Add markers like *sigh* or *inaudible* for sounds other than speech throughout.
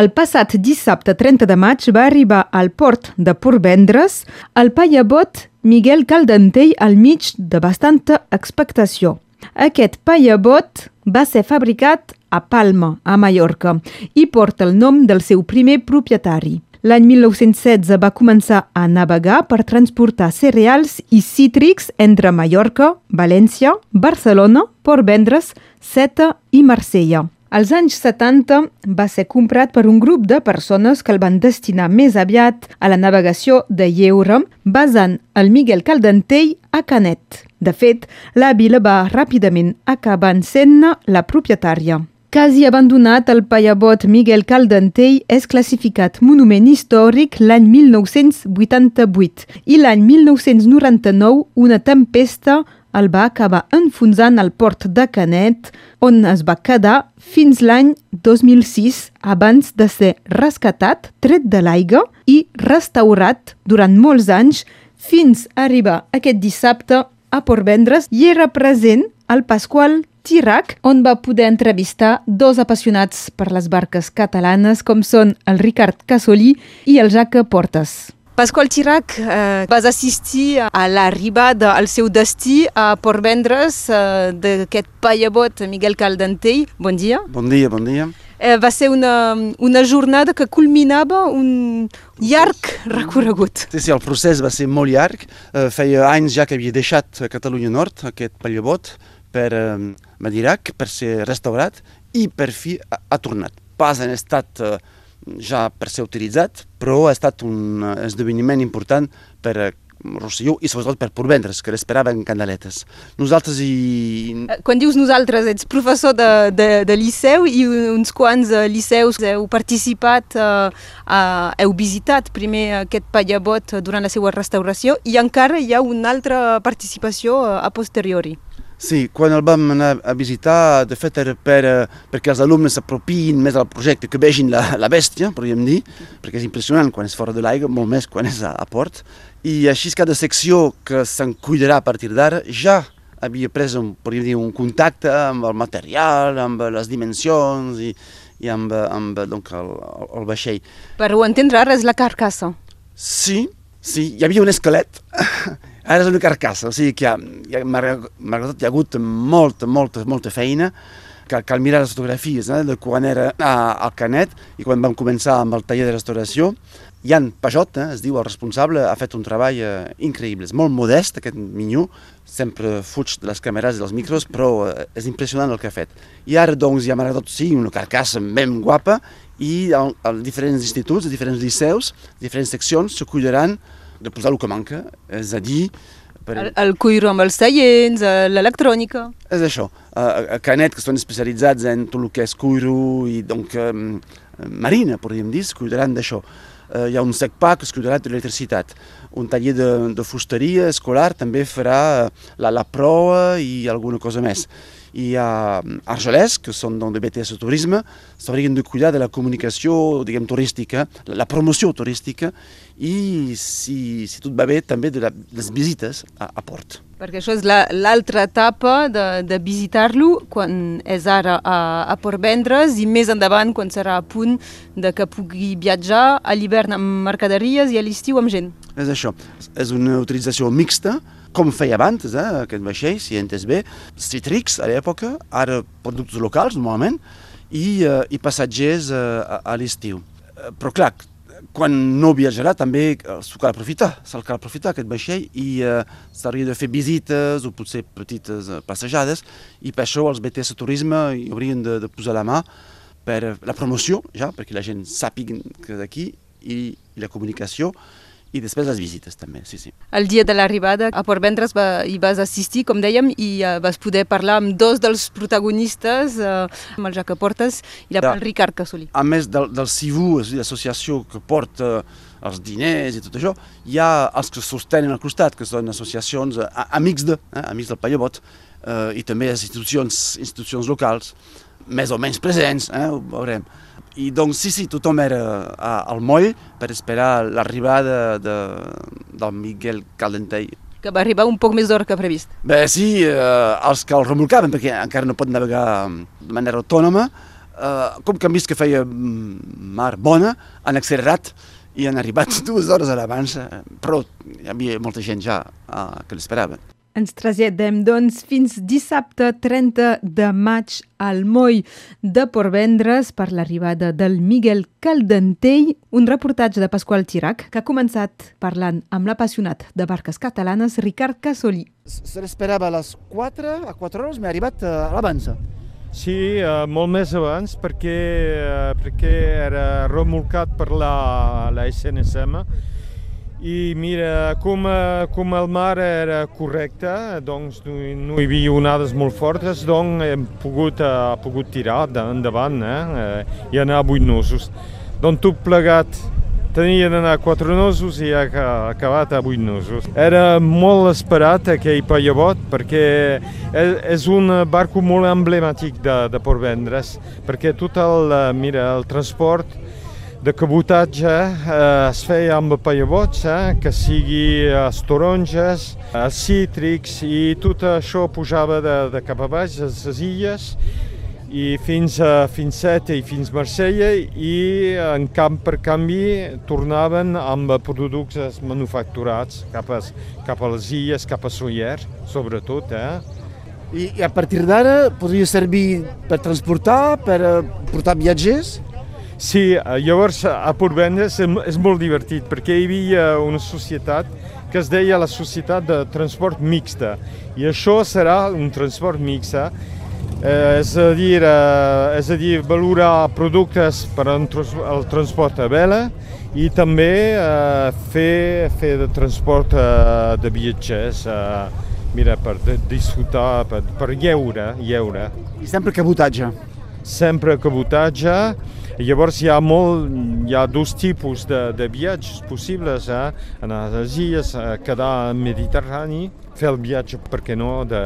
El passat dissabte 30 de maig va arribar al port de Portvendres el paiabot Miguel Caldentell al mig de bastanta expectació. Aquest paiabot va ser fabricat a Palma, a Mallorca, i porta el nom del seu primer propietari. L'any 1916 va començar a navegar per transportar cereals i cítrics entre Mallorca, València, Barcelona, Port Vendres, Seta i Marsella. Als anys 70 va ser comprat per un grup de persones que el van destinar més aviat a la navegació de lleure, basant el Miguel Caldentell a Canet. De fet, la vila va ràpidament acabar sent la propietària. Quasi abandonat, el paiabot Miguel Caldentell és classificat monument històric l'any 1988 i l'any 1999 una tempesta el va acabar enfonsant al port de Canet, on es va quedar fins l'any 2006 abans de ser rescatat, tret de l'aigua i restaurat durant molts anys fins a arribar aquest dissabte a Portvendres i era present el Pasqual Tirac, on va poder entrevistar dos apassionats per les barques catalanes com són el Ricard Casolí i el Jacques Portes. Pasqual Tirac, eh, vas assistir a l'arribada al seu destí a Portvendres eh, d'aquest paiabot Miguel Caldentell. Bon dia. Bon dia, bon dia. Eh, va ser una, una jornada que culminava un llarg recorregut. Sí, sí, el procés va ser molt llarg. Eh, feia anys ja que havia deixat Catalunya Nord, aquest pallabot, per eh, Madirac, per ser restaurat, i per fi ha, ha tornat. Pas en estat eh, ja per ser utilitzat, però ha estat un esdeveniment important per eh, Rosselló i sobretot per Porvendres, que l'esperaven candeletes. Nosaltres hi... Quan dius nosaltres, ets professor de, de, de liceu i uns quants uh, liceus heu participat, uh, uh, heu visitat primer aquest pallabot durant la seva restauració i encara hi ha una altra participació a posteriori. Sí, quan el vam anar a visitar, de fet era per, perquè els alumnes s'apropin més al projecte, que vegin la, la bèstia, podríem dir, perquè és impressionant quan és fora de l'aigua, molt més quan és a, a port. I així cada secció que se'n cuidarà a partir d'ara ja havia pres un, podríem dir, un contacte amb el material, amb les dimensions i, i amb, amb donc, el, el vaixell. Per ho entendre, ara és la carcassa. Sí, sí, hi havia un esquelet Ara és una carcassa, o sigui que ha, malgrat hi ha hagut molta, molta, molta feina, que cal mirar les fotografies eh, de quan era a, al Canet i quan vam començar amb el taller de restauració. Jan Pajot, eh, es diu el responsable, ha fet un treball eh, increïble. És molt modest, aquest minyó, sempre fuig de les càmeres i dels micros, però eh, és impressionant el que ha fet. I ara, doncs, hi ha malgrat sí, una carcassa ben guapa i a diferents instituts, a diferents liceus, diferents seccions, s'acolliran de posar el que manca, és a dir... Per... El, el cuiro amb els seients, l'electrònica... És això. A, a Canet, que són especialitzats en tot el que és cuiro i donc, um, marina, podríem dir, es cuidaran d'això. Uh, hi ha un SECPA que es cuidarà de l'electricitat. Un taller de, de fusteria escolar també farà la, la proa i alguna cosa més hi ha Argelès, que són doncs, de BTS Turisme, s'haurien de cuidar de la comunicació diguem, turística, la promoció turística i, si, si tot va bé, també de la, les visites a, a port. Perquè això és l'altra la, etapa de, de visitar-lo quan és ara a, a Port Vendres i més endavant quan serà a punt de que pugui viatjar a l'hivern amb mercaderies i a l'estiu amb gent. És això, és una utilització mixta, com feia abans, eh, aquest vaixell, si entes bé, cítrics a l'època, ara productes locals normalment, i, eh, i passatgers eh, a, a l'estiu. Eh, però clar, quan no viatjarà també s'ho cal aprofitar, se'l cal aprofitar aquest vaixell i eh, s'hauria de fer visites o potser petites eh, passejades i per això els BTS Turisme hi haurien de, de posar la mà per la promoció, ja, perquè la gent sàpiga que d'aquí i la comunicació i després les visites també, sí, sí. El dia de l'arribada a Port Vendres va, hi vas assistir, com dèiem, i uh, vas poder parlar amb dos dels protagonistes, uh, amb el Jacques Portes i la, ja. el Ricard Casolí. A més del, del CIVU, l'associació que porta els diners i tot això, hi ha els que sostenen al costat, que són associacions uh, amics de, eh, amics del Pallabot, uh, i també les institucions, institucions locals, més o menys presents, eh, ho veurem. I doncs sí, sí, tothom era a, al moll per esperar l'arribada de, del Miguel Caldentell. Que va arribar un poc més d'hora que previst. Bé, sí, eh, els que el remolcaven, perquè encara no pot navegar de manera autònoma, uh, com que han vist que feia mar bona, han accelerat i han arribat *laughs* dues hores a l'abans, però hi havia molta gent ja uh, que l'esperava. Ens traslladem, doncs, fins dissabte 30 de maig al moll de Portvendres per l'arribada del Miguel Caldentell, un reportatge de Pasqual Chirac que ha començat parlant amb l'apassionat de barques catalanes Ricard Casolí. Se l'esperava a les 4, a 4 hores, m'ha arribat a l'abans. Sí, uh, molt més abans perquè, uh, perquè era remolcat per la, la SNSM i mira, com, com el mar era correcte, doncs no, hi havia onades molt fortes, doncs hem pogut, uh, pogut tirar endavant eh, i anar a vuit nusos. Doncs tot plegat tenia d'anar a quatre nusos i ha acabat a vuit nusos. Era molt esperat aquell pallabot perquè és un barco molt emblemàtic de, de Portvendres, perquè tot el, mira, el transport de cabotatge eh, es feia amb pallabots, eh, que sigui els taronges, els cítrics i tot això pujava de, de cap a baix, a les illes, i fins a fins Seta i fins Marsella i en camp per canvi tornaven amb productes manufacturats cap a, cap a les illes, cap a Soller, sobretot. Eh? I, I a partir d'ara podria servir per transportar, per portar viatgers? Sí, eh, llavors a Portvendres és molt divertit perquè hi havia una societat que es deia la Societat de Transport Mixta i això serà un transport mixta eh, és, a dir, eh, és a dir, valorar productes per al transport a vela i també eh, fer, fer de transport eh, de viatgers eh, mira, per disfrutar, per, per lleure, lleure. I sempre cabotatge? Sempre cabotatge Llavors hi ha, molt, hi ha dos tipus de, de viatges possibles, eh? anar a les illes, a quedar al Mediterrani, fer el viatge, per què no, de,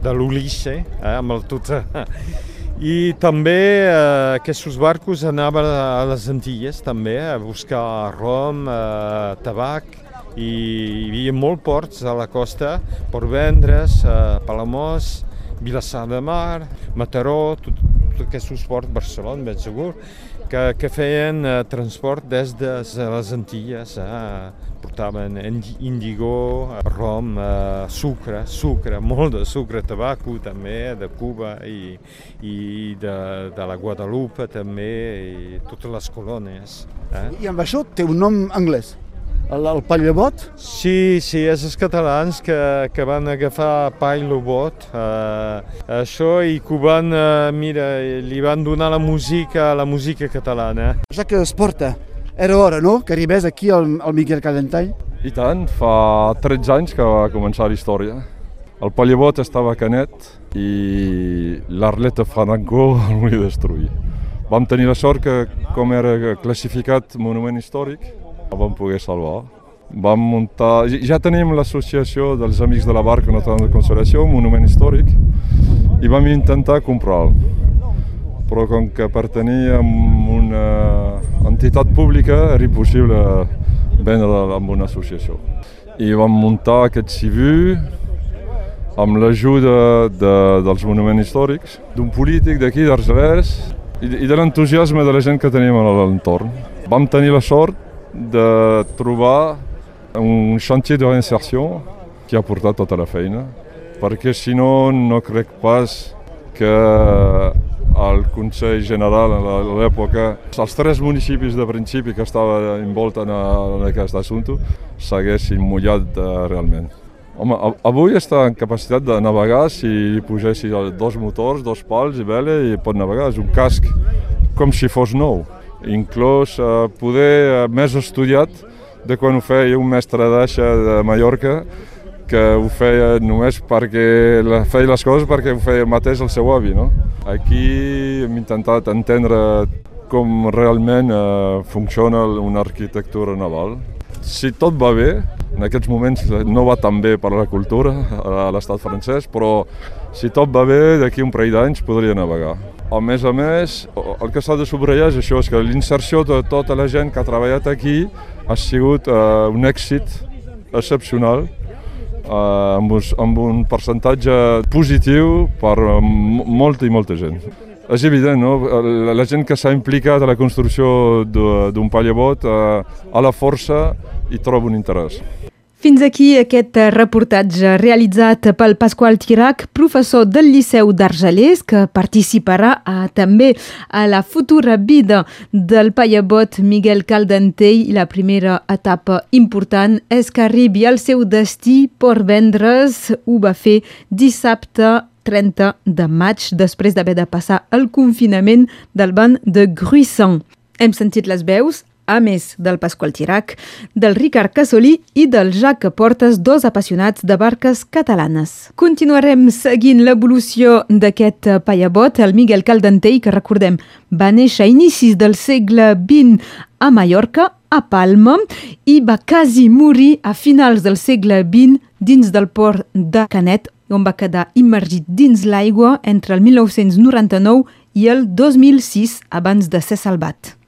de l'Ulisse, eh? amb el tot... *laughs* I també eh, aquests barcos anaven a les Antilles també a buscar rom, eh, tabac i hi havia molts ports a la costa per vendre's, eh, Palamós, Vilassar de Mar, Mataró, tot, tot aquest ports, Barcelona, ben segur, que, que feien eh, transport des de les Antilles, eh, portaven índigo, rom, eh, sucre, sucre, molt de sucre, tabaco també, de Cuba i, i de, de la Guadalupe també, i totes les colònies. Eh? I amb això té un nom anglès? El, el Pallobot? Sí, sí, és els catalans que, que van agafar Pallobot, eh, això, i que van, eh, mira, li van donar la música, la música catalana. Ja que es porta, era hora, no?, que arribés aquí el, el Miquel Cadentall. I tant, fa 13 anys que va començar la història. El Pallebot estava canet i l'Arleta Franco *laughs* el volia destruir. Vam tenir la sort que, com era classificat monument històric, vam poder salvar. Vam muntar... Ja tenim l'associació dels Amics de la Barca Notre de Consolació, un monument històric, i vam intentar comprar-lo. Però com que pertanyia a una entitat pública era impossible vendre'l amb una associació. I vam muntar aquest CIVU amb l'ajuda de, dels monuments històrics, d'un polític d'aquí, d'Argelers, i, de l'entusiasme de la gent que teníem a l'entorn. Vam tenir la sort de trobar un chantier de reinserció que ha portat tota la feina, perquè si no, no crec pas que el Consell General a l'època, els tres municipis de principi que estaven envolten en aquest assumpte s'haguessin mullat uh, realment. Home, avui està en capacitat de navegar si posessi dos motors, dos pals i vela i pot navegar. És un casc com si fos nou inclòs eh, poder eh, més estudiat de quan ho feia un mestre d'aixa de Mallorca que ho feia només perquè feia les coses perquè ho feia mateix el seu avi. No? Aquí hem intentat entendre com realment eh, funciona una arquitectura naval. Si tot va bé, en aquests moments no va tan bé per a la cultura a l'estat francès, però si tot va bé, d'aquí un parell d'anys podria navegar. A més a més, el que s'ha de subratllar és això, és que l'inserció de tota la gent que ha treballat aquí ha sigut uh, un èxit excepcional, uh, amb, un, amb un percentatge positiu per molta i molta gent. És evident, no? La, la gent que s'ha implicat a la construcció d'un pallabot a, a la força hi troba un interès. Fins aquí aquest reportatge realitzat pel Pasqual Tirac, professor del Liceu d'Argelers, que participarà a, també a la futura vida del pallabot Miguel Caldentell. I la primera etapa important és que arribi al seu destí per vendre's. Ho va fer dissabte 30 de maig, després d'haver de passar el confinament del banc de Gruissan. Hem sentit les veus, a més del Pasqual Tirac, del Ricard Casolí i del Jacques Portes, dos apassionats de barques catalanes. Continuarem seguint l'evolució d'aquest paiabot, el Miguel Caldentei, que recordem va néixer a inicis del segle XX a Mallorca, a Palma, i va quasi morir a finals del segle XX dins del port de Canet, on va quedar immergit dins l'aigua entre el 1999 i el 2006 abans de ser salvat.